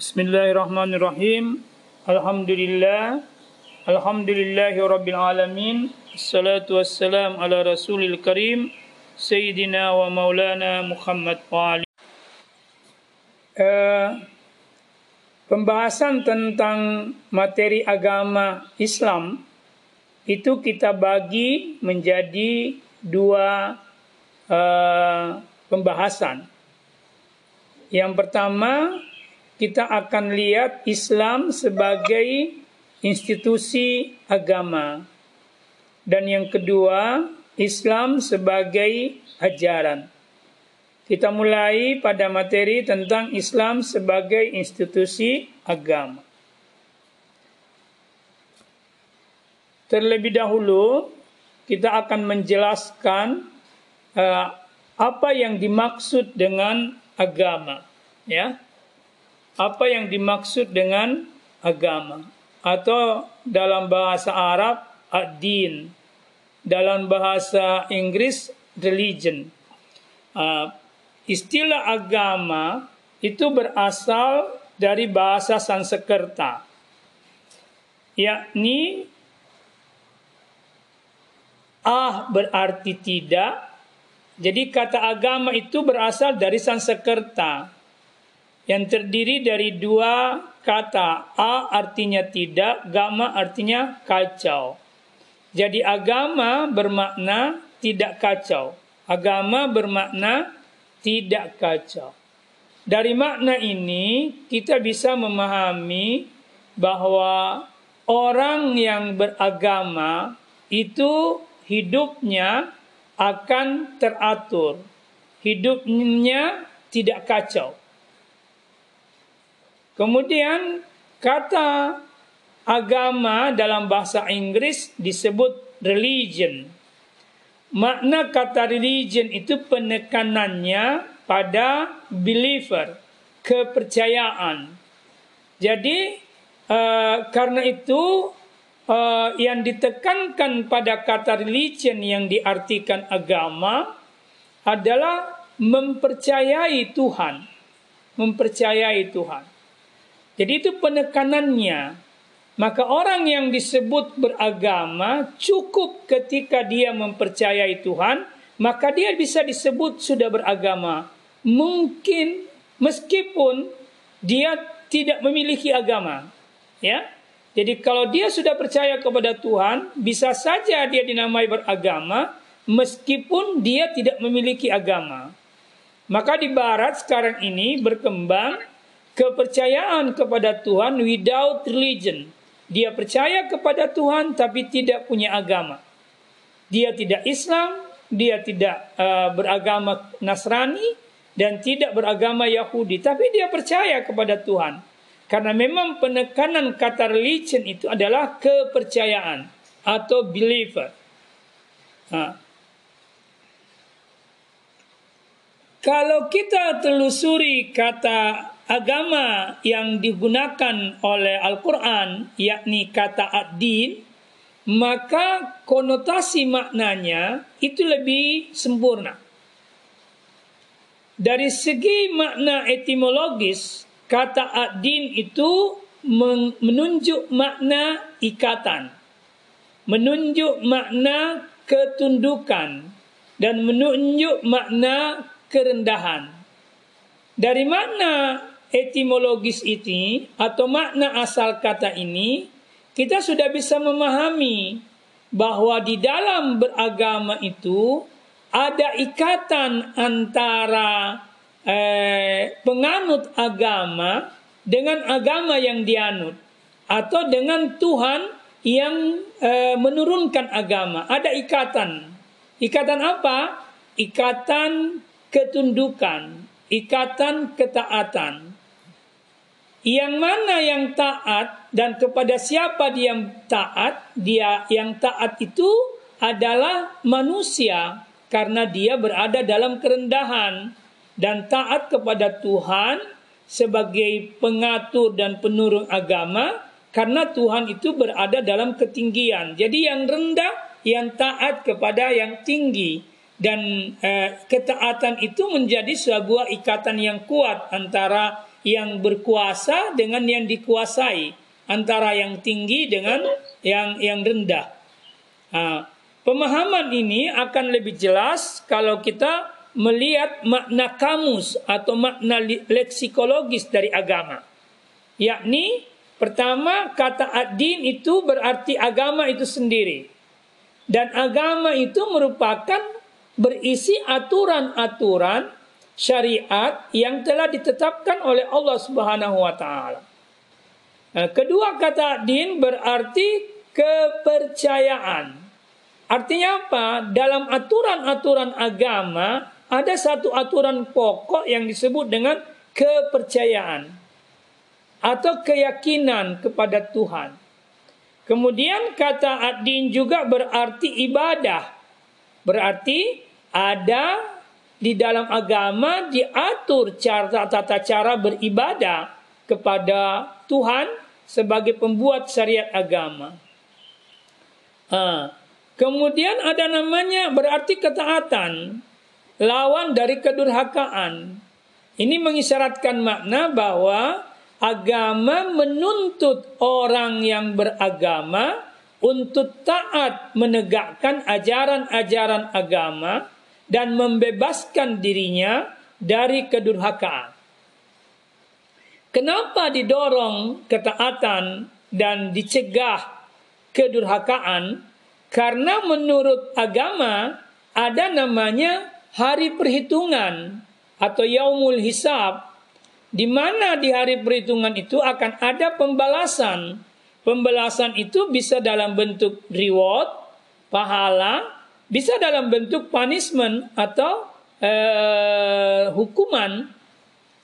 Bismillahirrahmanirrahim. Alhamdulillah. Alhamdulillahi rabbil alamin. Assalatu wassalam ala rasulil karim. Sayyidina wa maulana Muhammad wa ali. Uh, pembahasan tentang materi agama Islam itu kita bagi menjadi dua uh, pembahasan. Yang pertama kita akan lihat Islam sebagai institusi agama. Dan yang kedua, Islam sebagai ajaran. Kita mulai pada materi tentang Islam sebagai institusi agama. Terlebih dahulu, kita akan menjelaskan uh, apa yang dimaksud dengan agama, ya apa yang dimaksud dengan agama. Atau dalam bahasa Arab ad-din. Dalam bahasa Inggris religion. Uh, istilah agama itu berasal dari bahasa Sanskerta. Yakni ah berarti tidak. Jadi kata agama itu berasal dari Sanskerta yang terdiri dari dua kata. A artinya tidak, gama artinya kacau. Jadi agama bermakna tidak kacau. Agama bermakna tidak kacau. Dari makna ini kita bisa memahami bahwa orang yang beragama itu hidupnya akan teratur. Hidupnya tidak kacau. Kemudian kata agama dalam bahasa Inggris disebut religion. Makna kata religion itu penekanannya pada believer, kepercayaan. Jadi uh, karena itu uh, yang ditekankan pada kata religion yang diartikan agama adalah mempercayai Tuhan, mempercayai Tuhan. Jadi itu penekanannya. Maka orang yang disebut beragama cukup ketika dia mempercayai Tuhan, maka dia bisa disebut sudah beragama. Mungkin meskipun dia tidak memiliki agama. Ya. Jadi kalau dia sudah percaya kepada Tuhan, bisa saja dia dinamai beragama meskipun dia tidak memiliki agama. Maka di barat sekarang ini berkembang kepercayaan kepada Tuhan without religion. Dia percaya kepada Tuhan tapi tidak punya agama. Dia tidak Islam, dia tidak uh, beragama Nasrani dan tidak beragama Yahudi, tapi dia percaya kepada Tuhan. Karena memang penekanan kata religion itu adalah kepercayaan atau believer. Nah, kalau kita telusuri kata agama yang digunakan oleh Al-Quran, yakni kata ad-din, maka konotasi maknanya itu lebih sempurna. Dari segi makna etimologis, kata ad-din itu menunjuk makna ikatan, menunjuk makna ketundukan, dan menunjuk makna kerendahan. Dari mana etimologis ini atau makna asal kata ini, kita sudah bisa memahami bahwa di dalam beragama itu ada ikatan antara eh, penganut agama dengan agama yang dianut atau dengan Tuhan yang eh, menurunkan agama. Ada ikatan. Ikatan apa? Ikatan ketundukan, ikatan ketaatan. Yang mana yang taat dan kepada siapa dia taat? Dia yang taat itu adalah manusia karena dia berada dalam kerendahan dan taat kepada Tuhan sebagai pengatur dan penurun agama karena Tuhan itu berada dalam ketinggian. Jadi yang rendah yang taat kepada yang tinggi dan eh, ketaatan itu menjadi sebuah ikatan yang kuat antara yang berkuasa dengan yang dikuasai, antara yang tinggi dengan yang yang rendah. Nah, pemahaman ini akan lebih jelas kalau kita melihat makna kamus atau makna leksikologis dari agama. Yakni pertama kata ad-din itu berarti agama itu sendiri. Dan agama itu merupakan berisi aturan-aturan syariat yang telah ditetapkan oleh Allah Subhanahu wa taala. Nah, kedua kata din berarti kepercayaan. Artinya apa? Dalam aturan-aturan agama ada satu aturan pokok yang disebut dengan kepercayaan atau keyakinan kepada Tuhan. Kemudian kata ad-din juga berarti ibadah. Berarti ada di dalam agama diatur cara tata cara beribadah kepada Tuhan sebagai pembuat syariat agama. Kemudian ada namanya berarti ketaatan, lawan dari kedurhakaan. Ini mengisyaratkan makna bahwa agama menuntut orang yang beragama untuk taat menegakkan ajaran-ajaran agama dan membebaskan dirinya dari kedurhakaan. Kenapa didorong ketaatan dan dicegah kedurhakaan? Karena menurut agama ada namanya hari perhitungan atau yaumul hisab di mana di hari perhitungan itu akan ada pembalasan. Pembalasan itu bisa dalam bentuk reward, pahala, bisa dalam bentuk punishment atau eh, hukuman.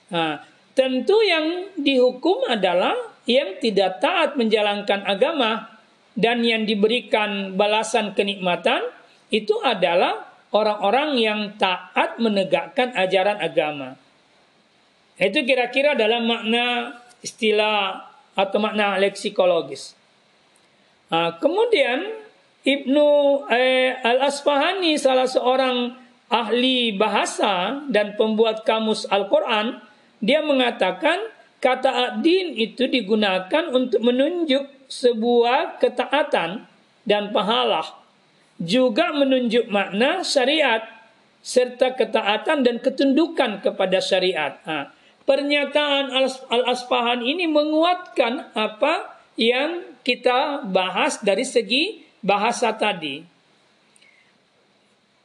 Nah, tentu yang dihukum adalah yang tidak taat menjalankan agama dan yang diberikan balasan kenikmatan itu adalah orang-orang yang taat menegakkan ajaran agama. Itu kira-kira dalam makna istilah atau makna leksikologis. Kemudian Ibnu eh, Al-Asfahani salah seorang ahli bahasa dan pembuat kamus Al-Quran, dia mengatakan kata adin itu digunakan untuk menunjuk sebuah ketaatan dan pahala. Juga menunjuk makna syariat serta ketaatan dan ketundukan kepada syariat. Nah, pernyataan Al-Aspahan ini menguatkan apa yang kita bahas dari segi bahasa tadi.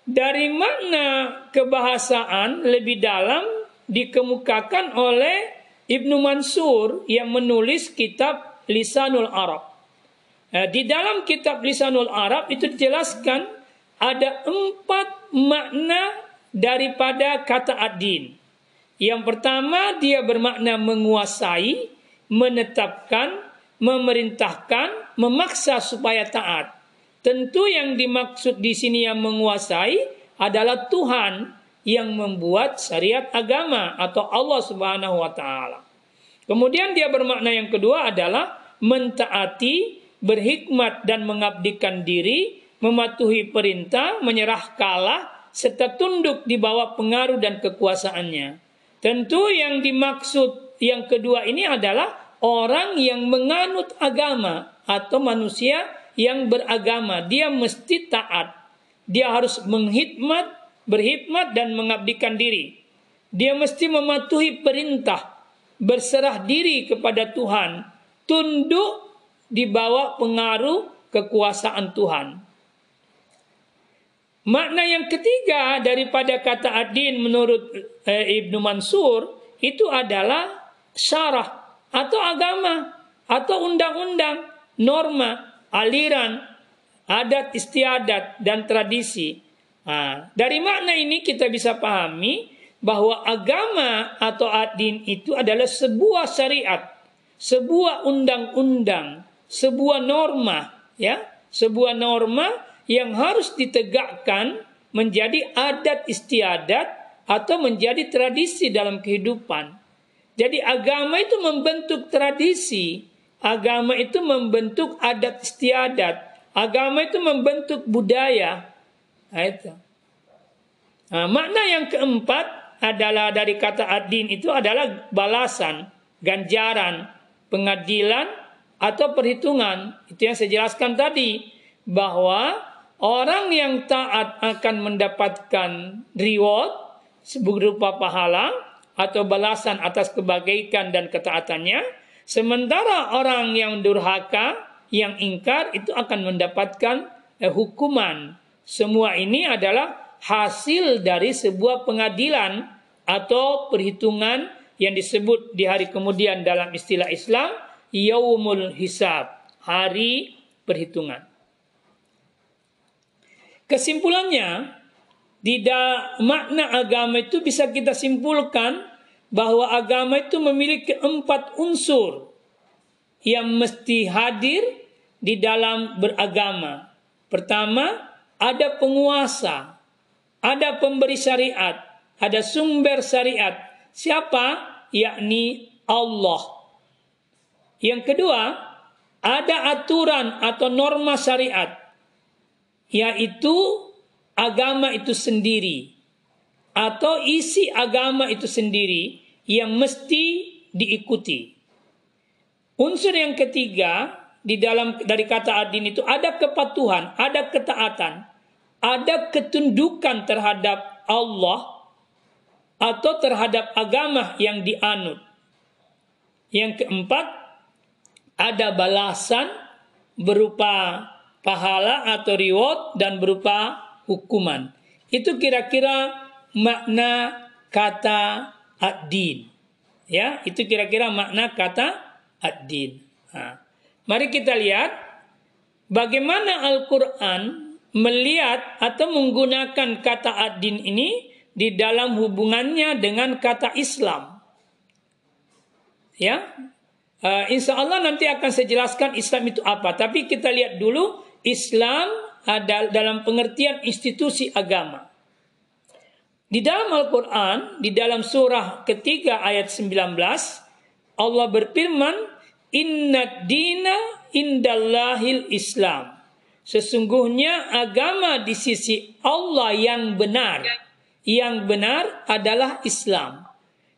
Dari makna kebahasaan lebih dalam dikemukakan oleh Ibnu Mansur yang menulis kitab Lisanul Arab. Nah, di dalam kitab Lisanul Arab itu dijelaskan ada empat makna daripada kata ad-din. Yang pertama dia bermakna menguasai, menetapkan, memerintahkan, memaksa supaya taat. Tentu yang dimaksud di sini yang menguasai adalah Tuhan yang membuat syariat agama atau Allah Subhanahu wa taala. Kemudian dia bermakna yang kedua adalah mentaati, berhikmat dan mengabdikan diri, mematuhi perintah, menyerah kalah serta tunduk di bawah pengaruh dan kekuasaannya. Tentu yang dimaksud yang kedua ini adalah orang yang menganut agama atau manusia yang beragama. Dia mesti taat. Dia harus menghikmat, berhikmat dan mengabdikan diri. Dia mesti mematuhi perintah, berserah diri kepada Tuhan, tunduk di bawah pengaruh kekuasaan Tuhan. Makna yang ketiga daripada kata adin menurut eh, Ibnu Mansur itu adalah syarah atau agama atau undang-undang, norma, aliran, adat istiadat dan tradisi. Nah, dari makna ini kita bisa pahami bahwa agama atau adin itu adalah sebuah syariat, sebuah undang-undang, sebuah norma, ya, sebuah norma yang harus ditegakkan menjadi adat istiadat atau menjadi tradisi dalam kehidupan. Jadi agama itu membentuk tradisi, agama itu membentuk adat istiadat, agama itu membentuk budaya. Nah, itu. Nah, makna yang keempat adalah dari kata adin itu adalah balasan, ganjaran, pengadilan atau perhitungan. Itu yang saya jelaskan tadi bahwa orang yang taat akan mendapatkan reward berupa pahala atau balasan atas kebaikan dan ketaatannya, sementara orang yang durhaka, yang ingkar itu akan mendapatkan eh, hukuman. Semua ini adalah hasil dari sebuah pengadilan atau perhitungan yang disebut di hari kemudian dalam istilah Islam yaumul hisab, hari perhitungan. Kesimpulannya, di makna agama itu bisa kita simpulkan bahwa agama itu memiliki empat unsur yang mesti hadir di dalam beragama. Pertama, ada penguasa ada pemberi syariat, ada sumber syariat. Siapa? Yakni Allah. Yang kedua, ada aturan atau norma syariat, yaitu agama itu sendiri atau isi agama itu sendiri yang mesti diikuti. Unsur yang ketiga di dalam dari kata adin itu ada kepatuhan, ada ketaatan ada ketundukan terhadap Allah atau terhadap agama yang dianut. Yang keempat, ada balasan berupa pahala atau reward dan berupa hukuman. Itu kira-kira makna kata ad-din. Ya, itu kira-kira makna kata ad-din. Nah, mari kita lihat bagaimana Al-Qur'an melihat atau menggunakan kata ad-din ini di dalam hubungannya dengan kata Islam. Ya, uh, insya Allah nanti akan saya jelaskan Islam itu apa. Tapi kita lihat dulu Islam ada dalam pengertian institusi agama. Di dalam Al-Quran, di dalam surah ketiga ayat 19, Allah berfirman, Inna dina indallahil Islam. Sesungguhnya agama di sisi Allah yang benar, yang benar adalah Islam.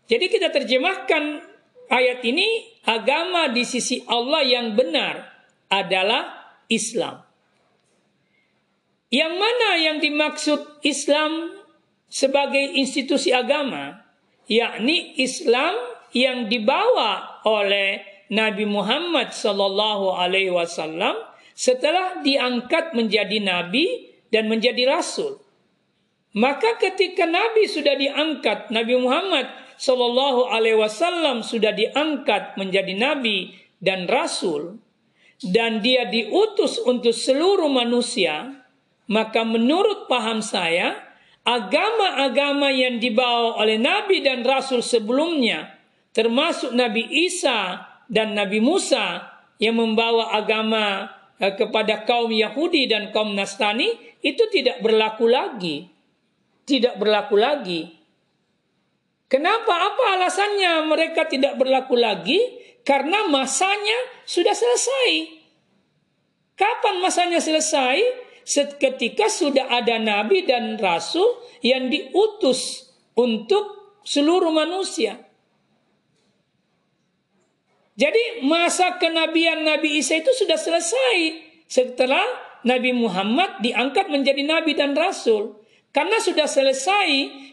Jadi kita terjemahkan ayat ini, agama di sisi Allah yang benar adalah Islam. Yang mana yang dimaksud Islam sebagai institusi agama? Yakni Islam yang dibawa oleh Nabi Muhammad sallallahu alaihi wasallam setelah diangkat menjadi nabi dan menjadi rasul. Maka ketika Nabi sudah diangkat, Nabi Muhammad Shallallahu Alaihi Wasallam sudah diangkat menjadi Nabi dan Rasul, dan dia diutus untuk seluruh manusia, maka menurut paham saya, agama-agama yang dibawa oleh Nabi dan Rasul sebelumnya, termasuk Nabi Isa dan Nabi Musa yang membawa agama Eh, kepada kaum Yahudi dan kaum Nasrani itu tidak berlaku lagi. Tidak berlaku lagi. Kenapa? Apa alasannya mereka tidak berlaku lagi? Karena masanya sudah selesai. Kapan masanya selesai? Ketika sudah ada nabi dan rasul yang diutus untuk seluruh manusia. Jadi masa kenabian Nabi Isa itu sudah selesai setelah Nabi Muhammad diangkat menjadi nabi dan rasul. Karena sudah selesai,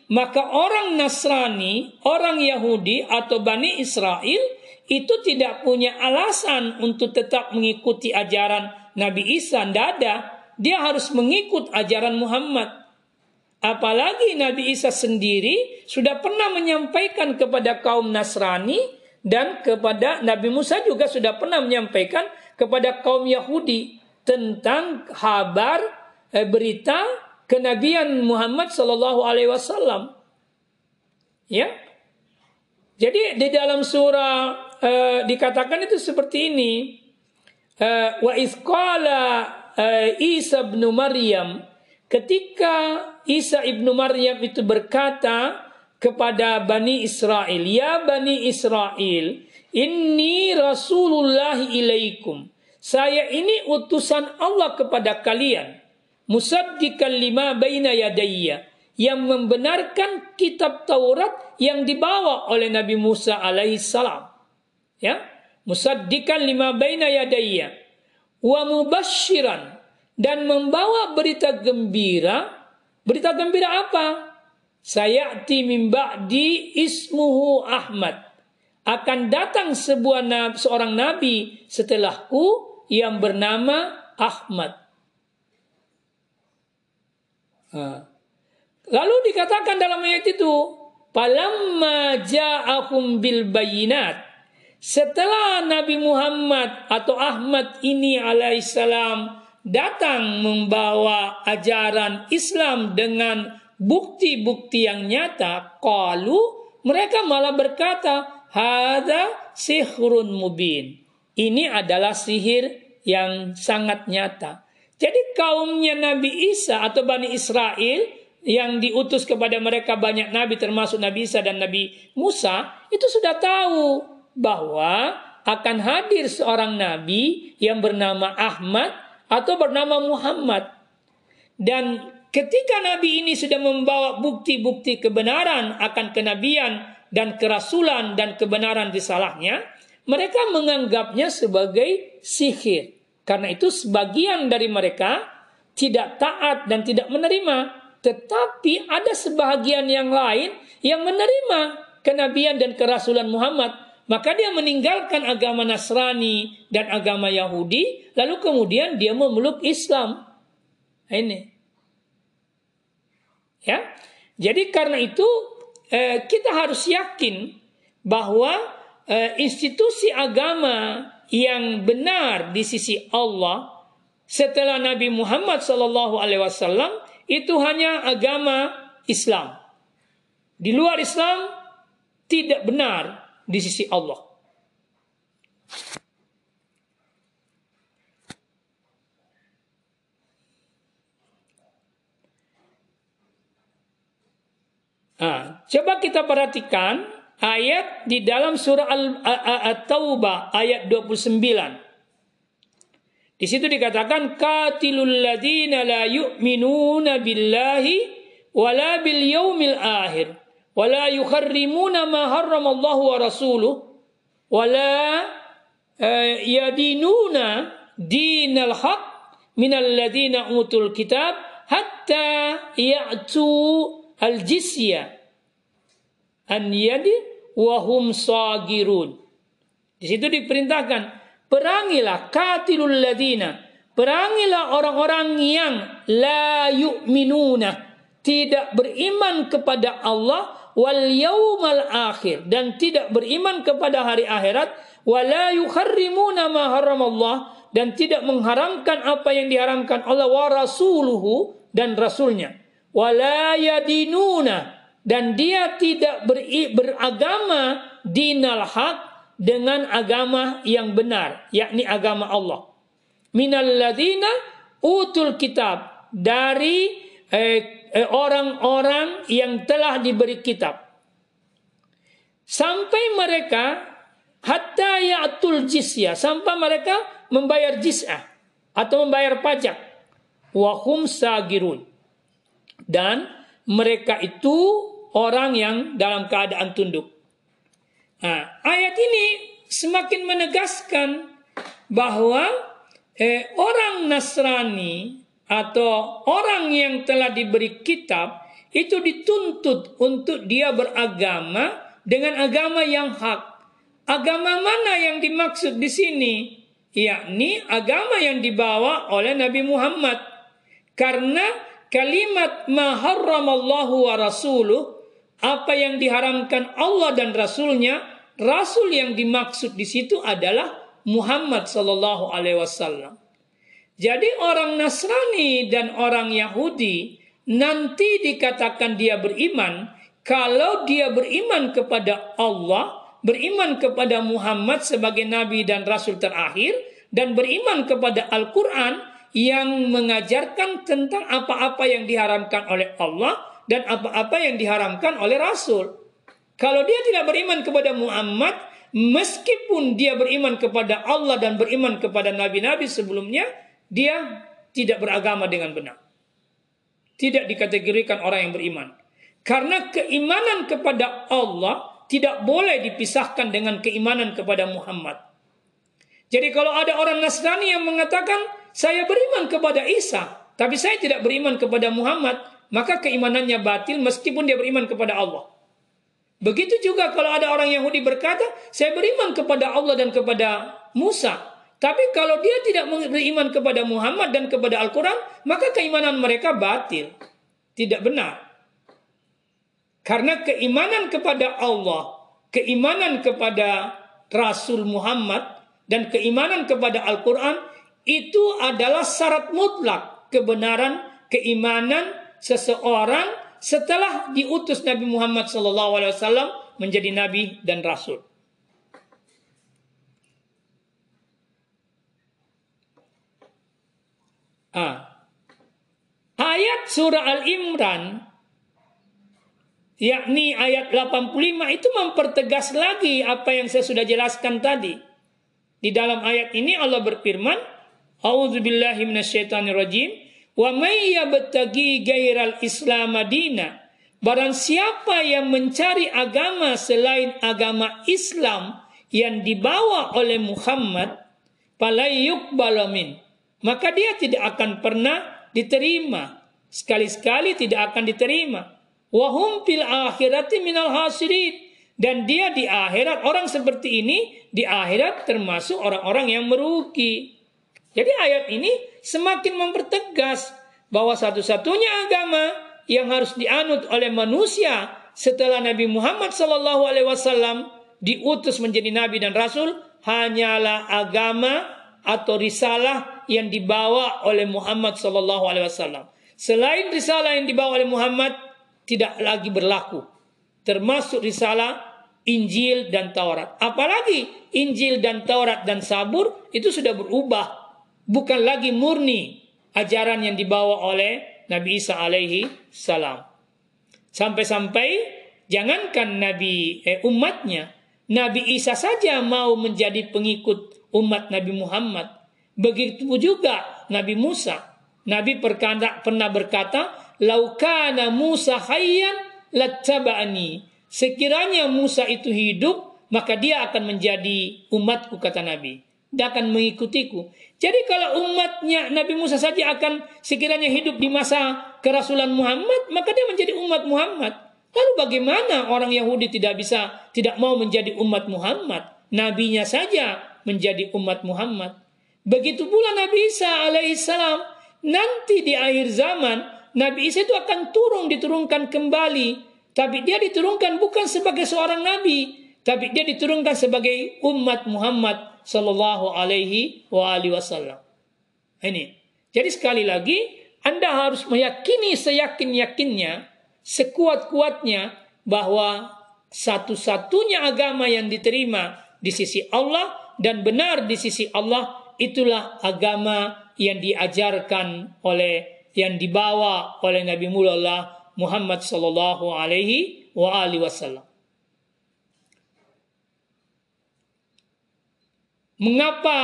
maka orang Nasrani, orang Yahudi atau Bani Israel itu tidak punya alasan untuk tetap mengikuti ajaran Nabi Isa. Tidak ada. Dia harus mengikut ajaran Muhammad. Apalagi Nabi Isa sendiri sudah pernah menyampaikan kepada kaum Nasrani dan kepada Nabi Musa juga sudah pernah menyampaikan kepada kaum Yahudi tentang kabar eh, berita kenabian Muhammad Sallallahu Alaihi Wasallam. Ya, jadi di dalam surah eh, dikatakan itu seperti ini. Eh, Wa Isa bin Maryam ketika Isa ibnu Maryam itu berkata kepada Bani Israel, Ya Bani Israel, Inni Rasulullah ilaikum. Saya ini utusan Allah kepada kalian. Musaddiqan lima baina yadayya. yang membenarkan kitab Taurat yang dibawa oleh Nabi Musa alaihissalam. Ya, musaddiqan lima baina yadayya wa mubashiran dan membawa berita gembira. Berita gembira apa? Sayati min ba'di ismuhu Ahmad. Akan datang sebuah nabi, seorang nabi setelahku yang bernama Ahmad. Lalu dikatakan dalam ayat itu, "Palamma ja'ahum bil bayinat." Setelah Nabi Muhammad atau Ahmad ini alaihissalam datang membawa ajaran Islam dengan bukti-bukti yang nyata, qalu mereka malah berkata, "Hadza sihrun mubin." Ini adalah sihir yang sangat nyata. Jadi kaumnya Nabi Isa atau Bani Israel yang diutus kepada mereka banyak nabi termasuk Nabi Isa dan Nabi Musa itu sudah tahu bahwa akan hadir seorang nabi yang bernama Ahmad atau bernama Muhammad. Dan ketika nabi ini sudah membawa bukti-bukti kebenaran akan kenabian dan kerasulan dan kebenaran risalahnya, mereka menganggapnya sebagai sihir. Karena itu sebagian dari mereka tidak taat dan tidak menerima. Tetapi ada sebagian yang lain yang menerima kenabian dan kerasulan Muhammad. Maka dia meninggalkan agama Nasrani dan agama Yahudi. Lalu kemudian dia memeluk Islam. Nah, ini. Ya, Jadi karena itu eh, kita harus yakin bahwa eh, institusi agama yang benar di sisi Allah setelah Nabi Muhammad Sallallahu Alaihi Wasallam itu hanya agama Islam. Di luar Islam tidak benar di sisi Allah. Nah, coba kita perhatikan ayat di dalam surah At-Taubah ayat 29. Di situ dikatakan qatilul ladina la yu'minuna billahi wala bil yaumil akhir wala yukharrimuna ma harramallahu wa rasuluh wala uh, yadinuna dinal haq minal ladina utul kitab hatta ya'tu al jizya an yadi wahum. Di situ diperintahkan, perangilah katilul ladina, perangilah orang-orang yang la yu'minuna, tidak beriman kepada Allah wal yaumal akhir dan tidak beriman kepada hari akhirat wala yukharrimuna ma haramallah dan tidak mengharamkan apa yang diharamkan Allah wa rasuluhu dan rasulnya. Wala yadinuna dan dia tidak beri, beragama dinal haq dengan agama yang benar yakni agama Allah. Minalladina utul kitab dari eh, orang-orang yang telah diberi kitab. Sampai mereka hatta ya'tul jizya sampai mereka membayar jizyah atau membayar pajak. Wahum sagirun. Dan mereka itu orang yang dalam keadaan tunduk. Nah, ayat ini semakin menegaskan bahwa eh, orang Nasrani atau orang yang telah diberi kitab itu dituntut untuk dia beragama dengan agama yang hak. Agama mana yang dimaksud di sini? Yakni agama yang dibawa oleh Nabi Muhammad. Karena kalimat ma wa rasuluh apa yang diharamkan Allah dan Rasulnya, Rasul yang dimaksud di situ adalah Muhammad Sallallahu Alaihi Wasallam. Jadi orang Nasrani dan orang Yahudi nanti dikatakan dia beriman kalau dia beriman kepada Allah, beriman kepada Muhammad sebagai nabi dan rasul terakhir dan beriman kepada Al-Qur'an yang mengajarkan tentang apa-apa yang diharamkan oleh Allah dan apa-apa yang diharamkan oleh Rasul. Kalau dia tidak beriman kepada Muhammad, meskipun dia beriman kepada Allah dan beriman kepada nabi-nabi sebelumnya, dia tidak beragama dengan benar. tidak dikategorikan orang yang beriman. Karena keimanan kepada Allah tidak boleh dipisahkan dengan keimanan kepada Muhammad. Jadi kalau ada orang Nasrani yang mengatakan saya beriman kepada Isa, tapi saya tidak beriman kepada Muhammad, maka keimanannya batil meskipun dia beriman kepada Allah. Begitu juga kalau ada orang Yahudi berkata, saya beriman kepada Allah dan kepada Musa. Tapi kalau dia tidak beriman kepada Muhammad dan kepada Al-Quran, maka keimanan mereka batil. Tidak benar. Karena keimanan kepada Allah, keimanan kepada Rasul Muhammad, dan keimanan kepada Al-Quran itu adalah syarat mutlak kebenaran keimanan seseorang setelah diutus Nabi Muhammad SAW menjadi nabi dan rasul. Ah. Ayat surah Al-Imran yakni ayat 85 itu mempertegas lagi apa yang saya sudah jelaskan tadi. Di dalam ayat ini Allah berfirman, A'udzubillahi minasyaitonirrajim, wa may yabtagi ghairal islam madina. Barang siapa yang mencari agama selain agama Islam yang dibawa oleh Muhammad, falayuk balamin. Maka dia tidak akan pernah diterima. Sekali-sekali tidak akan diterima Wahum fil akhirati minal hasirin. Dan dia di akhirat, orang seperti ini di akhirat termasuk orang-orang yang merugi. Jadi ayat ini semakin mempertegas bahwa satu-satunya agama yang harus dianut oleh manusia setelah Nabi Muhammad Sallallahu Alaihi Wasallam diutus menjadi nabi dan rasul hanyalah agama atau risalah yang dibawa oleh Muhammad Sallallahu Alaihi Wasallam. Selain risalah yang dibawa oleh Muhammad, tidak lagi berlaku. Termasuk risalah Injil dan Taurat. Apalagi Injil dan Taurat dan Sabur itu sudah berubah. Bukan lagi murni ajaran yang dibawa oleh Nabi Isa alaihi salam. Sampai-sampai jangankan Nabi eh, umatnya, Nabi Isa saja mau menjadi pengikut umat Nabi Muhammad. Begitu juga Nabi Musa. Nabi pernah berkata, laukana Musa hayyan lattaba'ani. Sekiranya Musa itu hidup, maka dia akan menjadi umatku kata Nabi. Dia akan mengikutiku. Jadi kalau umatnya Nabi Musa saja akan sekiranya hidup di masa kerasulan Muhammad, maka dia menjadi umat Muhammad. Lalu bagaimana orang Yahudi tidak bisa tidak mau menjadi umat Muhammad? Nabinya saja menjadi umat Muhammad. Begitu pula Nabi Isa alaihissalam nanti di akhir zaman Nabi Isa itu akan turun diturunkan kembali. Tapi dia diturunkan bukan sebagai seorang nabi, tapi dia diturunkan sebagai umat Muhammad sallallahu alaihi wasallam. Ini. Jadi sekali lagi Anda harus meyakini seyakin-yakinnya, sekuat-kuatnya bahwa satu-satunya agama yang diterima di sisi Allah dan benar di sisi Allah itulah agama yang diajarkan oleh yang dibawa oleh Nabi Mullah Muhammad sallallahu alaihi wasallam. Mengapa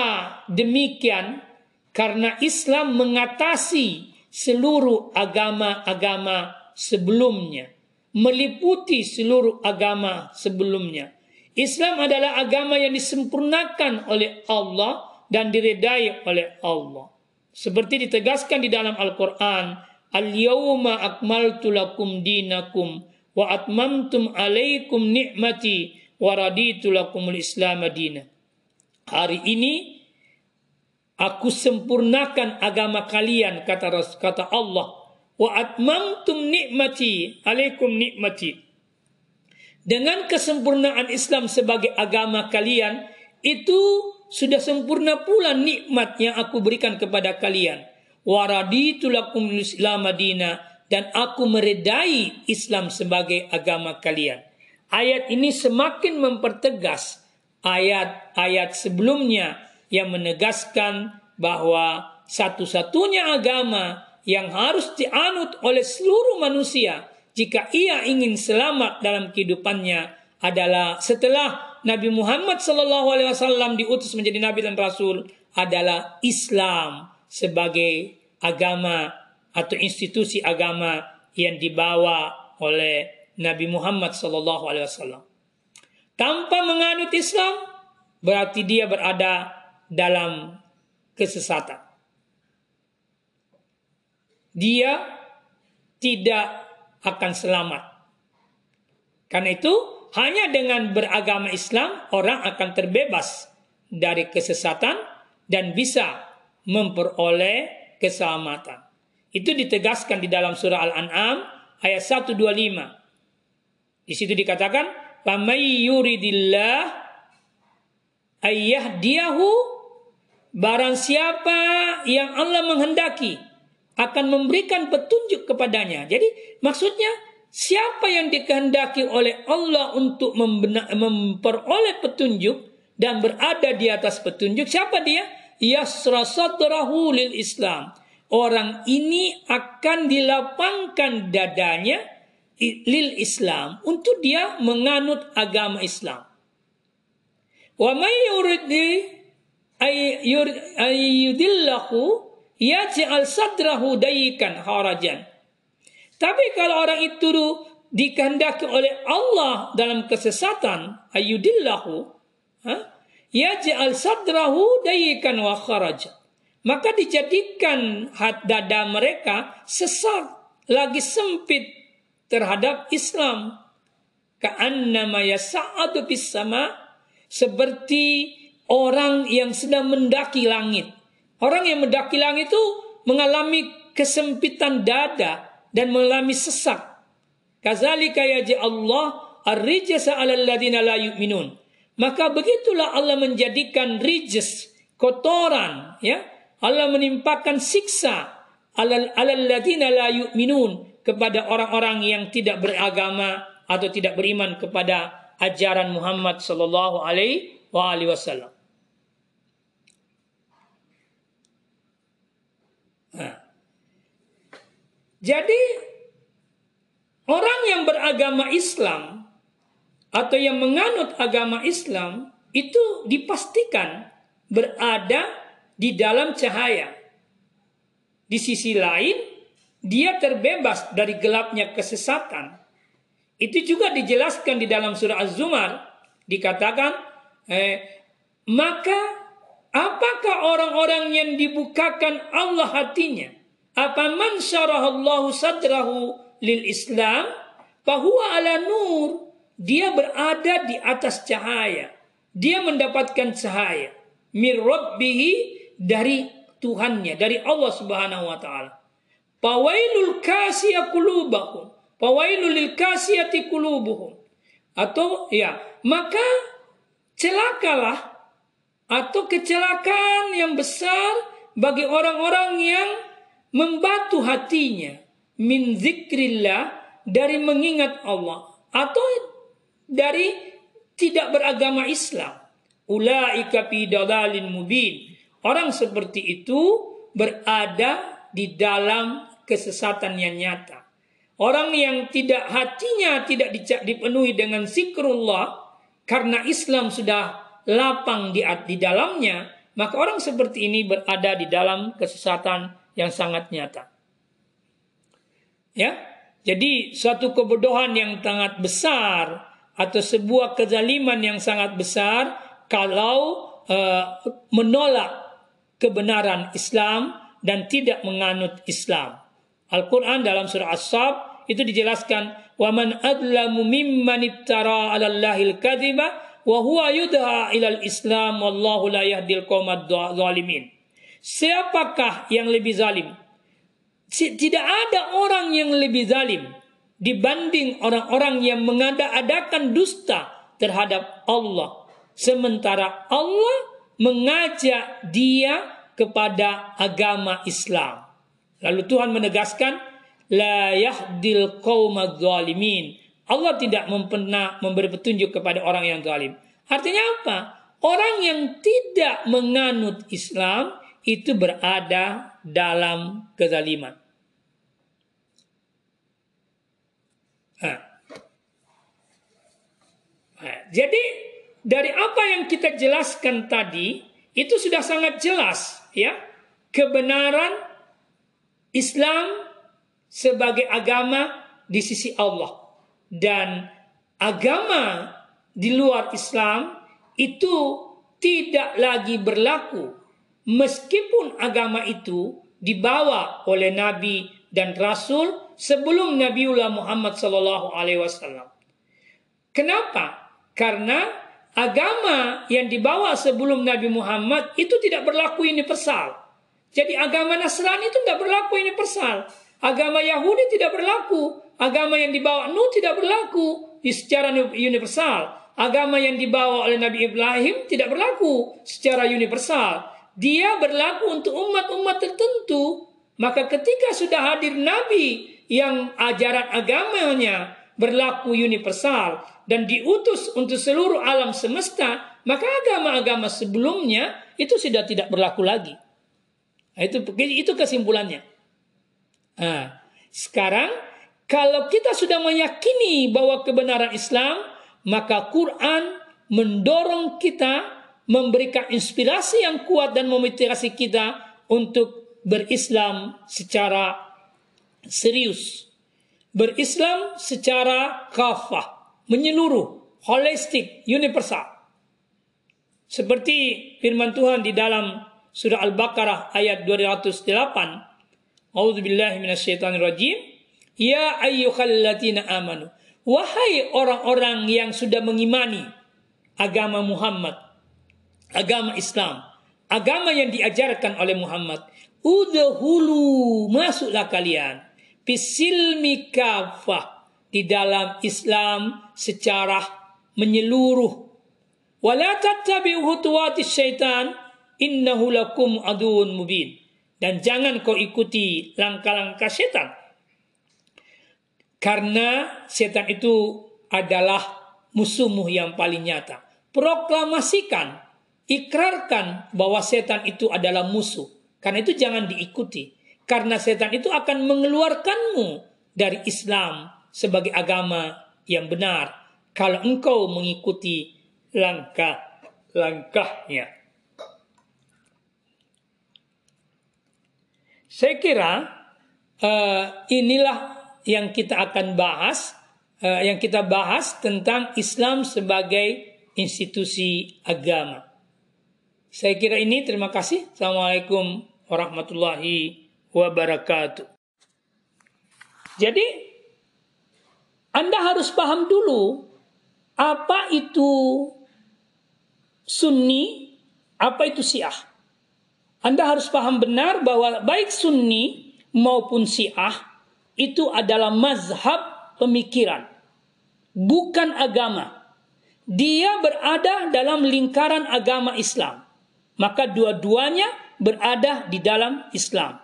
demikian? Karena Islam mengatasi seluruh agama-agama sebelumnya, meliputi seluruh agama sebelumnya. Islam adalah agama yang disempurnakan oleh Allah dan diredai oleh Allah. Seperti ditegaskan di dalam Al-Quran, Al-yawma akmaltu lakum dinakum wa atmamtum alaikum ni'mati wa raditu lakumul islam adina. Hari ini aku sempurnakan agama kalian kata kata Allah wa atmamtum ni'mati alaikum ni'mati. Dengan kesempurnaan Islam sebagai agama kalian itu sudah sempurna pula nikmat yang aku berikan kepada kalian. Waraditu lakum Islam Madinah dan aku meredai Islam sebagai agama kalian. Ayat ini semakin mempertegas ayat-ayat sebelumnya yang menegaskan bahwa satu-satunya agama yang harus dianut oleh seluruh manusia jika ia ingin selamat dalam kehidupannya adalah setelah Nabi Muhammad Sallallahu Alaihi Wasallam diutus menjadi nabi dan rasul adalah Islam sebagai agama atau institusi agama yang dibawa oleh Nabi Muhammad sallallahu alaihi wasallam. Tanpa menganut Islam berarti dia berada dalam kesesatan. Dia tidak akan selamat. Karena itu hanya dengan beragama Islam orang akan terbebas dari kesesatan dan bisa memperoleh keselamatan. Itu ditegaskan di dalam surah Al-An'am ayat 125. Di situ dikatakan, "Famay yuridillah ayyahdiyahu barang siapa yang Allah menghendaki akan memberikan petunjuk kepadanya." Jadi maksudnya siapa yang dikehendaki oleh Allah untuk memperoleh petunjuk dan berada di atas petunjuk, siapa dia? Yasra sadrahu lil Islam orang ini akan dilapangkan dadanya lil Islam untuk dia menganut agama Islam. Wa may yuridi ayyudillahu yaj'al sadrahu dayikan harajan. Tapi kalau orang itu dikehendaki oleh Allah dalam kesesatan ayyudillahu yaj'al sadrahu dayikan wa kharajan maka dijadikan hat dada mereka sesak lagi sempit terhadap Islam. Ka'annama yasa'adu sama seperti orang yang sedang mendaki langit. Orang yang mendaki langit itu mengalami kesempitan dada dan mengalami sesak. Kazalika yaji Allah ar-rijasa 'alal ladina la yu'minun. Maka begitulah Allah menjadikan rijis kotoran ya Allah menimpakan siksa alal alal ladina la yu'minun kepada orang-orang yang tidak beragama atau tidak beriman kepada ajaran Muhammad sallallahu alaihi wasallam. Jadi orang yang beragama Islam atau yang menganut agama Islam itu dipastikan berada di dalam cahaya. Di sisi lain, dia terbebas dari gelapnya kesesatan. Itu juga dijelaskan di dalam surah Az-Zumar. Dikatakan, eh, maka apakah orang-orang yang dibukakan Allah hatinya? Apa man syarahallahu sadrahu lil Islam? Bahwa ala nur. Dia berada di atas cahaya. Dia mendapatkan cahaya. Mir dari Tuhannya, dari Allah Subhanahu wa taala. Pawailul kasiyah qulubahum. Pawailul lil kasiyati qulubuhum. Atau ya, maka celakalah atau kecelakaan yang besar bagi orang-orang yang membatu hatinya min zikrillah dari mengingat Allah atau dari tidak beragama Islam. Ulaika fi dalalin mubin. Orang seperti itu berada di dalam kesesatan yang nyata. Orang yang tidak hatinya tidak dipenuhi dengan zikrullah karena Islam sudah lapang di, di dalamnya, maka orang seperti ini berada di dalam kesesatan yang sangat nyata. Ya, jadi suatu kebodohan yang sangat besar atau sebuah kezaliman yang sangat besar kalau uh, menolak kebenaran Islam dan tidak menganut Islam. Al-Quran dalam surah As-Sab itu dijelaskan wa man adlamu mimman iftara 'ala Allahil kadhiba wa huwa yudha ilal Islam wallahu la yahdil zalimin. Siapakah yang lebih zalim? Tidak ada orang yang lebih zalim dibanding orang-orang yang mengada-adakan dusta terhadap Allah. Sementara Allah mengajak dia kepada agama Islam. Lalu Tuhan menegaskan, la yahdil zalimin. Allah tidak pernah memberi petunjuk kepada orang yang zalim. Artinya apa? Orang yang tidak menganut Islam itu berada dalam kezaliman. Nah. Jadi dari apa yang kita jelaskan tadi itu sudah sangat jelas ya kebenaran Islam sebagai agama di sisi Allah dan agama di luar Islam itu tidak lagi berlaku meskipun agama itu dibawa oleh nabi dan rasul sebelum Nabiullah Muhammad sallallahu alaihi wasallam. Kenapa? Karena agama yang dibawa sebelum Nabi Muhammad itu tidak berlaku universal. Jadi agama Nasrani itu tidak berlaku universal. Agama Yahudi tidak berlaku. Agama yang dibawa Nuh tidak berlaku secara universal. Agama yang dibawa oleh Nabi Ibrahim tidak berlaku secara universal. Dia berlaku untuk umat-umat tertentu. Maka ketika sudah hadir Nabi yang ajaran agamanya berlaku universal dan diutus untuk seluruh alam semesta, maka agama-agama sebelumnya itu sudah tidak berlaku lagi. Nah, itu itu kesimpulannya. Nah, sekarang kalau kita sudah meyakini bahwa kebenaran Islam, maka Quran mendorong kita memberikan inspirasi yang kuat dan memotivasi kita untuk berislam secara serius. Berislam secara kafah, menyeluruh, holistik, universal. Seperti firman Tuhan di dalam surah Al-Baqarah ayat 208 A'udzu billahi minasyaitonir rajim. Ya ayyuhalladzina amanu. Wahai orang-orang yang sudah mengimani agama Muhammad, agama Islam, agama yang diajarkan oleh Muhammad, udhulu masuklah kalian pisilmi kafah di dalam Islam secara menyeluruh. Wala syaitan innahu lakum mubin dan jangan kau ikuti langkah-langkah setan. Karena setan itu adalah musuhmu yang paling nyata. Proklamasikan, ikrarkan bahwa setan itu adalah musuh. Karena itu jangan diikuti. Karena setan itu akan mengeluarkanmu dari Islam sebagai agama yang benar. Kalau engkau mengikuti langkah-langkahnya. Saya kira uh, inilah yang kita akan bahas, uh, yang kita bahas tentang Islam sebagai institusi agama. Saya kira ini terima kasih. Assalamualaikum warahmatullahi wabarakatuh. Jadi Anda harus paham dulu apa itu Sunni, apa itu Syiah. Anda harus paham benar bahwa baik Sunni maupun Syiah itu adalah mazhab pemikiran, bukan agama. Dia berada dalam lingkaran agama Islam. Maka dua-duanya berada di dalam Islam.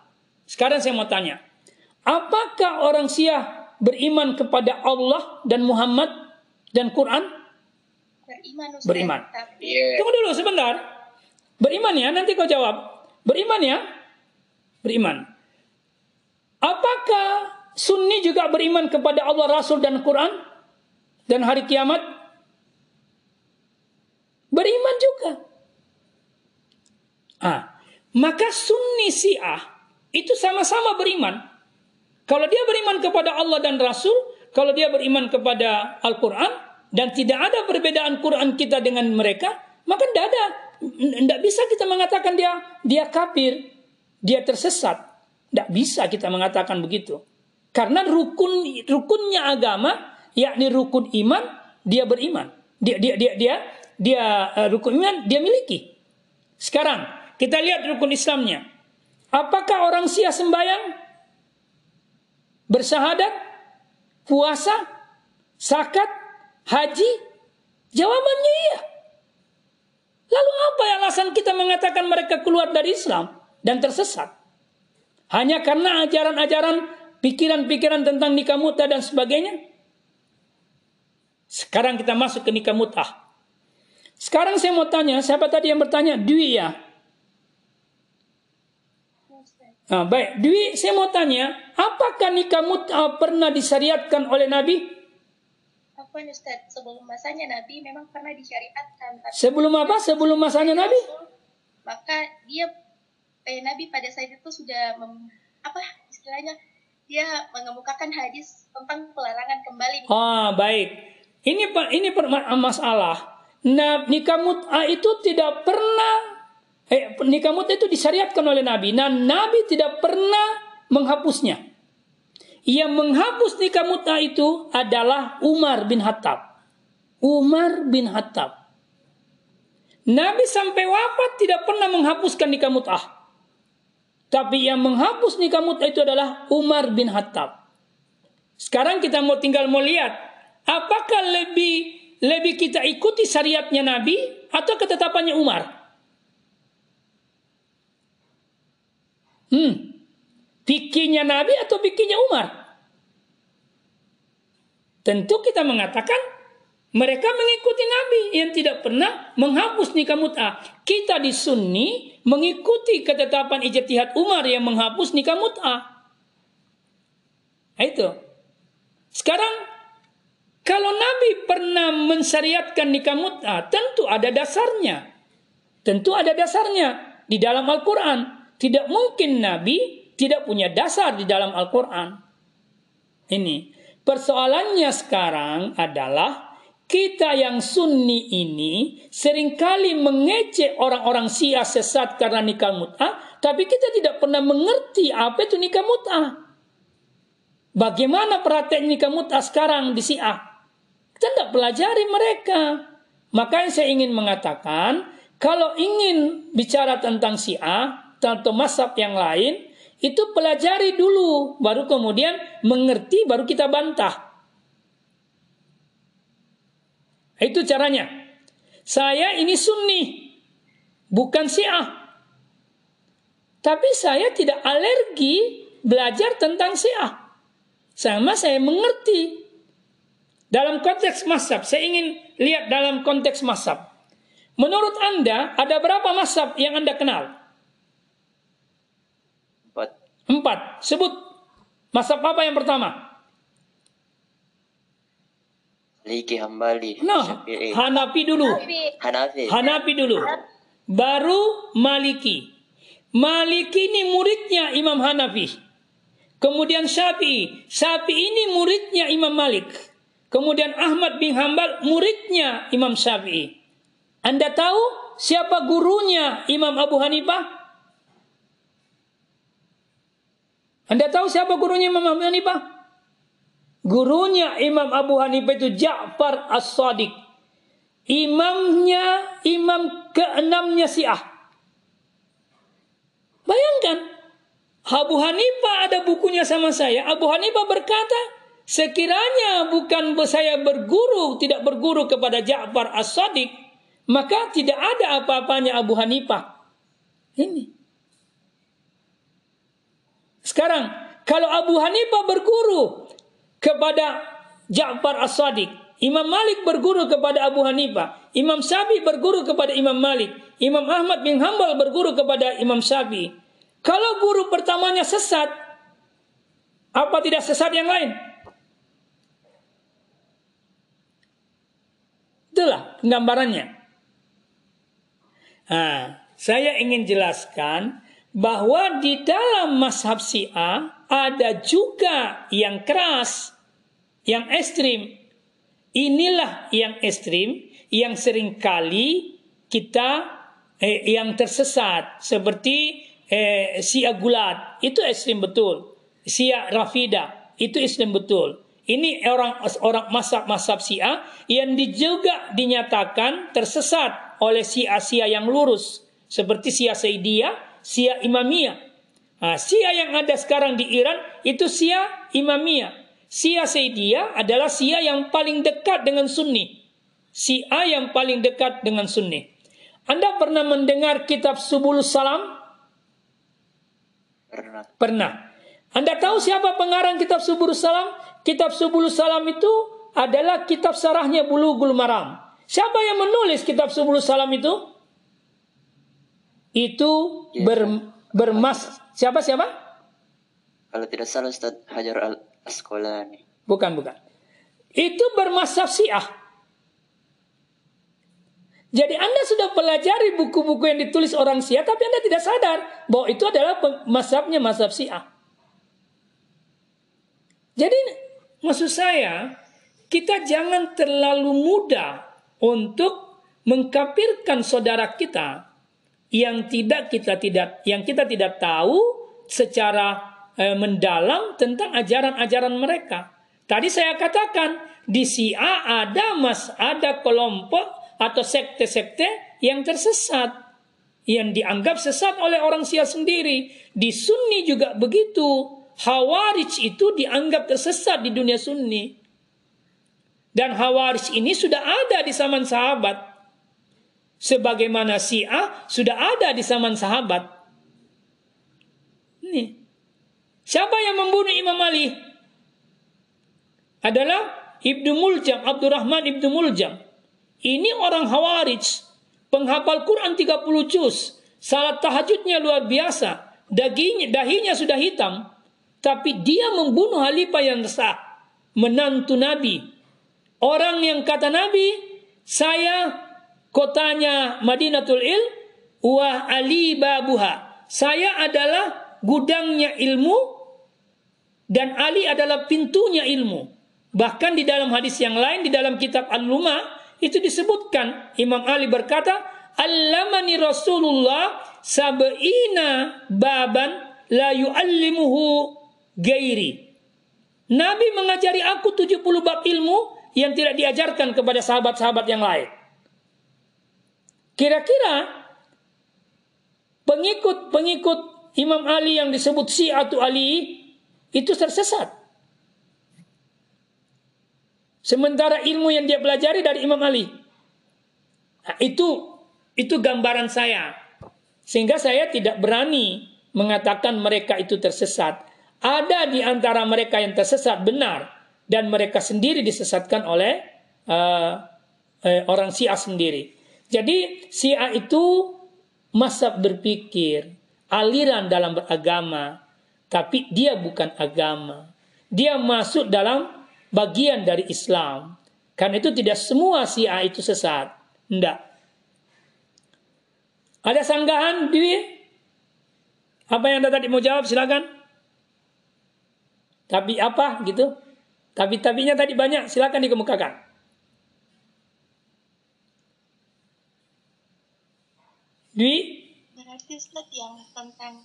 Sekarang saya mau tanya, apakah orang Syiah beriman kepada Allah dan Muhammad dan Quran? Beriman. Ustaz. Beriman. Tunggu dulu sebentar. Beriman ya, nanti kau jawab. Beriman ya? Beriman. Apakah Sunni juga beriman kepada Allah, Rasul, dan Quran? Dan hari kiamat? Beriman juga. Ah, maka Sunni Syiah itu sama-sama beriman. Kalau dia beriman kepada Allah dan Rasul, kalau dia beriman kepada Al-Quran, dan tidak ada perbedaan Quran kita dengan mereka, maka tidak ada tidak bisa kita mengatakan dia dia kafir, dia tersesat. Tidak bisa kita mengatakan begitu. Karena rukun rukunnya agama, yakni rukun iman, dia beriman. Dia dia dia dia dia uh, rukun iman dia miliki. Sekarang kita lihat rukun Islamnya. Apakah orang Sia sembahyang? Bersahadat? Puasa? Sakat? Haji? Jawabannya iya. Lalu apa alasan kita mengatakan mereka keluar dari Islam dan tersesat? Hanya karena ajaran-ajaran, pikiran-pikiran tentang nikah muta dan sebagainya? Sekarang kita masuk ke nikah muta. Sekarang saya mau tanya, siapa tadi yang bertanya? Dwi ya? Nah, baik, Dwi saya mau tanya, apakah nikah muta pernah disyariatkan oleh Nabi? Afwan Ustaz, sebelum masanya Nabi memang pernah disyariatkan. Sebelum apa? Sebelum masanya Nabi? Maka dia eh, Nabi pada saat itu sudah mem, apa istilahnya dia mengemukakan hadis tentang pelarangan kembali. Ah, baik. Ini ini masalah. Nah, nikah mut'ah itu tidak pernah eh, nikah mut'ah itu disyariatkan oleh Nabi. Nah, Nabi tidak pernah menghapusnya. Yang menghapus nikah mut'ah itu adalah Umar bin Hattab. Umar bin Hattab. Nabi sampai wafat tidak pernah menghapuskan nikah mut'ah. Tapi yang menghapus nikah mut'ah itu adalah Umar bin Hattab. Sekarang kita mau tinggal mau lihat apakah lebih lebih kita ikuti syariatnya Nabi atau ketetapannya Umar? Hmm. Pikirnya Nabi atau pikirnya Umar? Tentu kita mengatakan mereka mengikuti Nabi yang tidak pernah menghapus nikah mut'ah. Kita di Sunni mengikuti ketetapan ijtihad Umar yang menghapus nikah mut'ah. Nah, itu. Sekarang kalau Nabi pernah mensyariatkan nikah mut'ah, tentu ada dasarnya. Tentu ada dasarnya di dalam Al-Qur'an. Tidak mungkin Nabi tidak punya dasar di dalam Al-Qur'an. Ini. Persoalannya sekarang adalah kita yang sunni ini sering kali mengecek orang-orang Syiah sesat karena nikah mut'ah, tapi kita tidak pernah mengerti apa itu nikah mut'ah. Bagaimana praktek nikah mut'ah sekarang di Syiah? Kita tidak pelajari mereka. Makanya saya ingin mengatakan, kalau ingin bicara tentang Syiah atau masab yang lain, itu pelajari dulu, baru kemudian mengerti, baru kita bantah. Itu caranya. Saya ini sunni, bukan syiah. Tapi saya tidak alergi belajar tentang syiah. Sama saya mengerti. Dalam konteks masab, saya ingin lihat dalam konteks masab. Menurut Anda, ada berapa masab yang Anda kenal? Empat. Sebut masab apa yang pertama? Maliki Hambali. Nah, Hanafi dulu. Hanafi. Hanafi dulu. Baru Maliki. Maliki ini muridnya Imam Hanafi. Kemudian Syafi'i. Syafi'i ini muridnya Imam Malik. Kemudian Ahmad bin Hambal muridnya Imam Syafi'i. Anda tahu siapa gurunya Imam Abu Hanifah? Anda tahu siapa gurunya Imam Abu Hanifah? Gurunya Imam Abu Hanifah itu Ja'far As-Sadiq. Imamnya, imam keenamnya Syiah. Bayangkan, Abu Hanifah ada bukunya sama saya. Abu Hanifah berkata, sekiranya bukan saya berguru, tidak berguru kepada Ja'far As-Sadiq, maka tidak ada apa-apanya Abu Hanifah. Ini. Sekarang, kalau Abu Hanifah berguru kepada Ja'far As-Sadiq. Imam Malik berguru kepada Abu Hanifah. Imam Syafi'i berguru kepada Imam Malik. Imam Ahmad bin Hambal berguru kepada Imam Syafi'i. Kalau guru pertamanya sesat, apa tidak sesat yang lain? Itulah gambarannya. Nah, saya ingin jelaskan bahwa di dalam mazhab Syiah ada juga yang keras yang ekstrim. Inilah yang ekstrim yang sering kali kita eh, yang tersesat seperti eh, Sia Gulat itu ekstrim betul. Sia Rafida itu ekstrim betul. Ini orang orang masab-masab Sia yang juga dinyatakan tersesat oleh Sia-Sia yang lurus seperti Sia Saidiyah, Sia Imamiyah. Nah, Sia yang ada sekarang di Iran itu Sia Imamiyah. Sia Saidiyah adalah Sia yang paling dekat dengan Sunni. Sia yang paling dekat dengan Sunni. Anda pernah mendengar kitab Subul Salam? Pernah. Pernah. Anda tahu siapa pengarang kitab Subul Salam? Kitab Subul Salam itu adalah kitab sarahnya Bulughul Maram. Siapa yang menulis kitab Subul Salam itu? Itu ya, ber, bermas siapa siapa? Kalau tidak salah Ustaz Hajar al nih. Bukan, bukan. Itu bermasaf syiah. Jadi Anda sudah pelajari buku-buku yang ditulis orang Syiah, tapi Anda tidak sadar bahwa itu adalah masabnya masab Syiah. Jadi maksud saya kita jangan terlalu mudah untuk mengkapirkan saudara kita yang tidak kita tidak yang kita tidak tahu secara eh, mendalam tentang ajaran-ajaran mereka. Tadi saya katakan di Syiah ada mas ada kelompok atau sekte-sekte yang tersesat yang dianggap sesat oleh orang Syiah sendiri. Di Sunni juga begitu. Hawarij itu dianggap tersesat di dunia Sunni. Dan Hawarij ini sudah ada di zaman sahabat. Sebagaimana Syiah sudah ada di zaman sahabat. Ini. Siapa yang membunuh Imam Ali? Adalah Ibnu Muljam, Abdurrahman Ibnu Muljam. Ini orang Hawarij penghafal Quran 30 juz, salat tahajudnya luar biasa, dagingnya, dahinya sudah hitam, tapi dia membunuh Halifah yang sah, menantu Nabi. Orang yang kata Nabi, saya kotanya Madinatul Il, wa Ali babuha. Saya adalah gudangnya ilmu dan Ali adalah pintunya ilmu. Bahkan di dalam hadis yang lain di dalam kitab Al-Lumah itu disebutkan Imam Ali berkata Allamani Rasulullah sab'ina baban la yu'allimuhu gairi Nabi mengajari aku 70 bab ilmu yang tidak diajarkan kepada sahabat-sahabat yang lain. Kira-kira pengikut-pengikut Imam Ali yang disebut Syi'atu Ali itu tersesat. Sementara ilmu yang dia pelajari dari Imam Ali. Nah, itu itu gambaran saya. Sehingga saya tidak berani mengatakan mereka itu tersesat. Ada di antara mereka yang tersesat benar dan mereka sendiri disesatkan oleh uh, uh, orang Syiah sendiri. Jadi Syiah itu masa berpikir, aliran dalam beragama, tapi dia bukan agama. Dia masuk dalam bagian dari Islam. Karena itu tidak semua Syiah itu sesat. Tidak. Ada sanggahan di apa yang anda tadi mau jawab silakan. Tapi apa gitu? Tapi tabinya tadi banyak silakan dikemukakan. Dwi? Berarti Ustaz yang tentang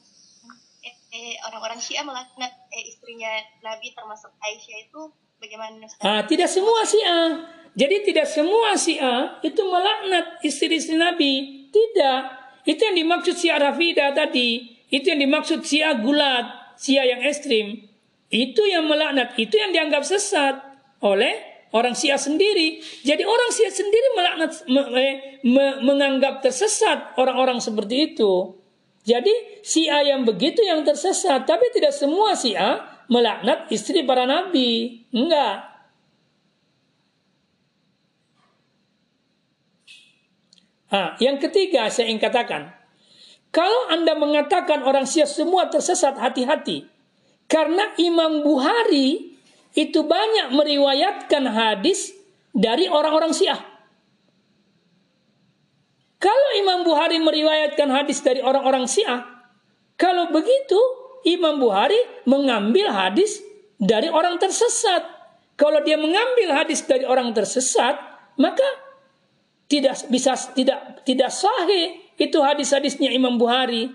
eh, eh, orang-orang Syiah melaknat eh, istrinya Nabi termasuk Aisyah itu Bagaimana Ah, tidak semua Syiah. Jadi tidak semua Syiah itu melaknat istri-istri Nabi. Tidak. Itu yang dimaksud Syiah Rafidah tadi. Itu yang dimaksud Syiah gulat, Syiah yang ekstrim. Itu yang melaknat, itu yang dianggap sesat oleh orang Syiah sendiri. Jadi orang Syiah sendiri melaknat me, me, menganggap tersesat orang-orang seperti itu. Jadi Syiah yang begitu yang tersesat, tapi tidak semua Syiah melaknat istri para nabi. Enggak. Ah, yang ketiga saya ingin katakan, kalau Anda mengatakan orang Syiah semua tersesat, hati-hati. Karena Imam Bukhari itu banyak meriwayatkan hadis dari orang-orang Syiah. Kalau Imam Bukhari meriwayatkan hadis dari orang-orang Syiah, kalau begitu Imam Bukhari mengambil hadis dari orang tersesat. Kalau dia mengambil hadis dari orang tersesat, maka tidak bisa tidak tidak sahih itu hadis-hadisnya Imam Bukhari.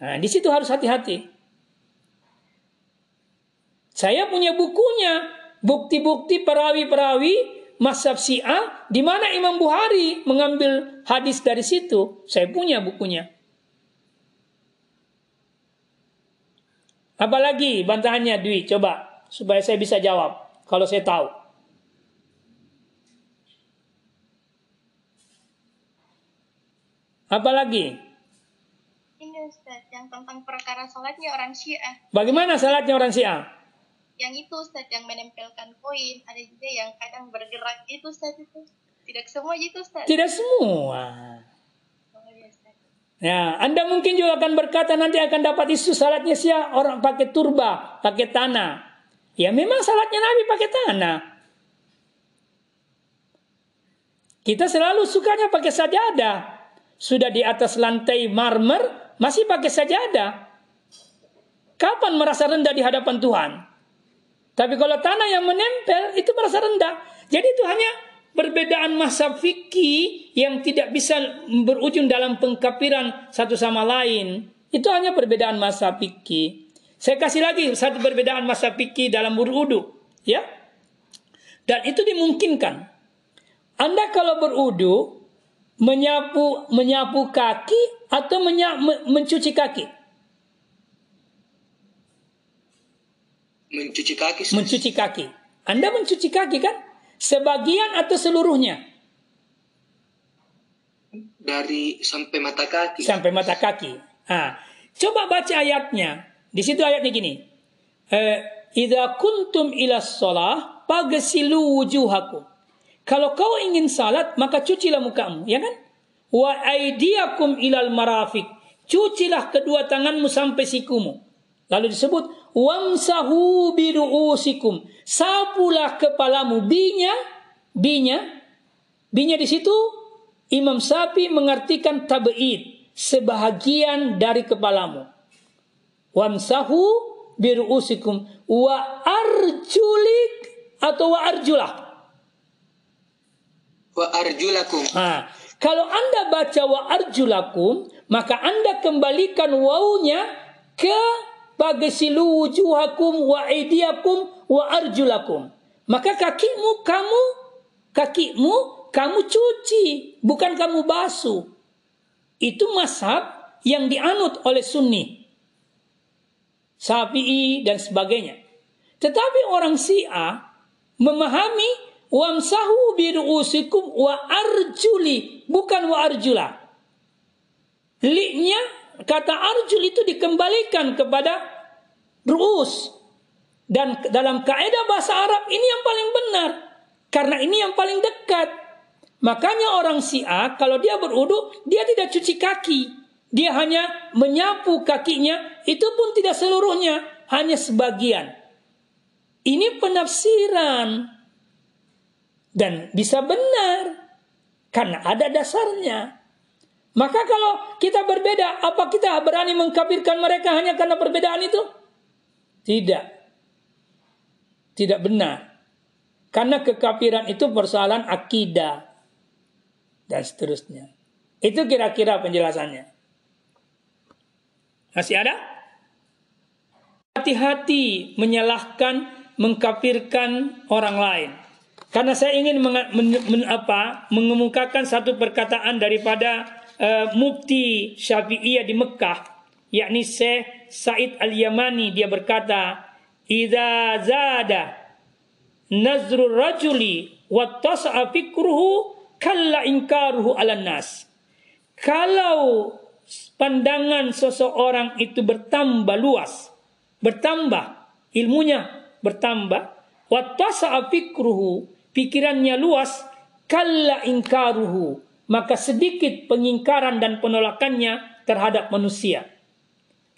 Nah, di situ harus hati-hati. Saya punya bukunya, bukti-bukti perawi-perawi Masab Syiah di mana Imam Bukhari mengambil hadis dari situ. Saya punya bukunya. Apalagi bantahannya Dwi, coba supaya saya bisa jawab kalau saya tahu. Apalagi? Ini Ustaz, yang tentang perkara salatnya orang Syiah. Bagaimana salatnya orang Syiah? Yang itu Ustaz, yang menempelkan koin. Ada juga yang kadang bergerak itu Ustaz itu. Tidak semua itu Ustaz. Tidak semua. Ya, Anda mungkin juga akan berkata nanti akan dapat isu salatnya sia orang pakai turba, pakai tanah. Ya memang salatnya Nabi pakai tanah. Kita selalu sukanya pakai sajadah. Sudah di atas lantai marmer, masih pakai sajadah. Kapan merasa rendah di hadapan Tuhan? Tapi kalau tanah yang menempel itu merasa rendah. Jadi itu hanya perbedaan masa fikih yang tidak bisa berujung dalam pengkapiran satu sama lain. Itu hanya perbedaan masa fikih. Saya kasih lagi satu perbedaan masa fikih dalam berudu, ya. Dan itu dimungkinkan. Anda kalau berudu menyapu menyapu kaki atau menyapu, mencuci kaki? Mencuci kaki. Mencuci kaki. Anda mencuci kaki kan? Sebagian atau seluruhnya? Dari sampai mata kaki. Sampai mata kaki. Nah, coba baca ayatnya. Di situ ayatnya gini. Eh, Idza kuntum ila shalah pagsilu wujuhakum. Kalau kau ingin salat maka cucilah mukamu, ya kan? Wa aidiakum ilal marafiq. Cucilah kedua tanganmu sampai sikumu. Lalu disebut wamsahu biruusikum. Sapulah kepalamu. Binya, binya, binya di situ Imam Sapi mengartikan tabeid, sebahagian dari kepalamu. Wamsahu biruusikum wa arjulik atau wa arjulah. Wa arjulakum. Nah, kalau Anda baca wa arjulakum, maka Anda kembalikan wawunya ke bagasilu wujuhakum wa aidiakum wa arjulakum. Maka kakimu kamu kakimu kamu cuci, bukan kamu basuh. Itu mazhab yang dianut oleh Sunni. Syafi'i dan sebagainya. Tetapi orang Syiah memahami wamsahu biruusikum wa arjuli bukan wa arjula. Li-nya kata arjul itu dikembalikan kepada ruus. Dan dalam kaidah bahasa Arab ini yang paling benar. Karena ini yang paling dekat. Makanya orang Syiah kalau dia berudu dia tidak cuci kaki. Dia hanya menyapu kakinya, itu pun tidak seluruhnya, hanya sebagian. Ini penafsiran dan bisa benar karena ada dasarnya. Maka kalau kita berbeda, apa kita berani mengkafirkan mereka hanya karena perbedaan itu? Tidak. Tidak benar. Karena kekafiran itu persoalan akidah dan seterusnya. Itu kira-kira penjelasannya. Masih ada? Hati-hati menyalahkan, mengkafirkan orang lain. Karena saya ingin men, men, apa, mengemukakan satu perkataan daripada uh, Mufti Syafi'iyah di Mekah, yakni Syekh Said Al-Yamani dia berkata, "Idza zada nazrul rajuli wa tas'a fikruhu kalla inkaruhu 'alan nas." Kalau pandangan seseorang itu bertambah luas, bertambah ilmunya bertambah, wattasa'a fikruhu, pikirannya luas, kalla ingkaruhu, maka sedikit pengingkaran dan penolakannya terhadap manusia.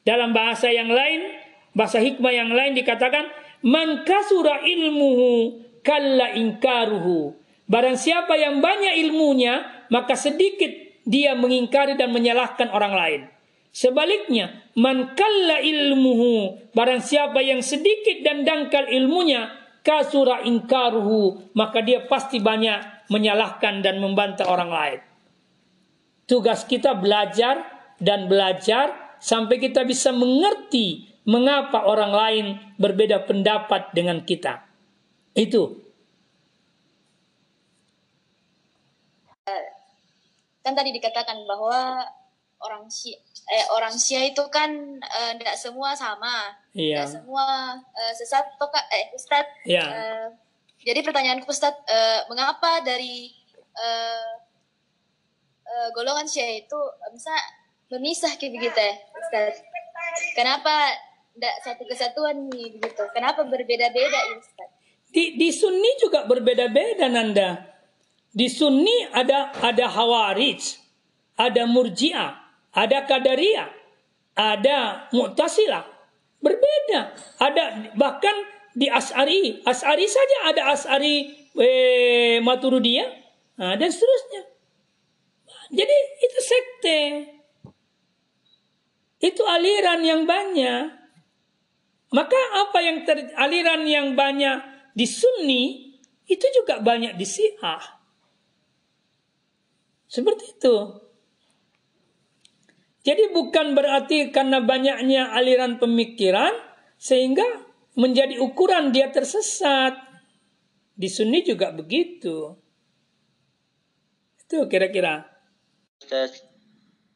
Dalam bahasa yang lain, bahasa hikmah yang lain dikatakan, man kasura ilmuhu kalla ingkaruhu. Barang siapa yang banyak ilmunya, maka sedikit dia mengingkari dan menyalahkan orang lain. Sebaliknya, man kalla ilmuhu, barang siapa yang sedikit dan dangkal ilmunya, kasura ingkaruhu, maka dia pasti banyak menyalahkan dan membantah orang lain. Tugas kita belajar dan belajar sampai kita bisa mengerti mengapa orang lain berbeda pendapat dengan kita. Itu kan tadi dikatakan bahwa orang si eh, orang Sia itu kan tidak eh, semua sama, iya. tidak semua eh, sesat toka eh Ustad. Iya. Eh, jadi pertanyaanku Ustad, eh, mengapa dari eh, eh, golongan Sia itu bisa memisah kayak begitu ya, Ustad? Kenapa tidak satu kesatuan nih begitu? Kenapa berbeda-beda ya Ustad? Di, di Sunni juga berbeda-beda Nanda. Di Sunni ada ada Hawarij, ada Murji'ah, ada Qadariyah, ada Mu'tasilah. Berbeda. Ada bahkan di As'ari, As'ari saja ada As'ari eh, Maturudiyah nah, dan seterusnya. Jadi itu sekte. Itu aliran yang banyak. Maka apa yang ter, aliran yang banyak di Sunni itu juga banyak di Syiah. Seperti itu. Jadi bukan berarti karena banyaknya aliran pemikiran sehingga menjadi ukuran dia tersesat. Di Sunni juga begitu. Itu kira-kira.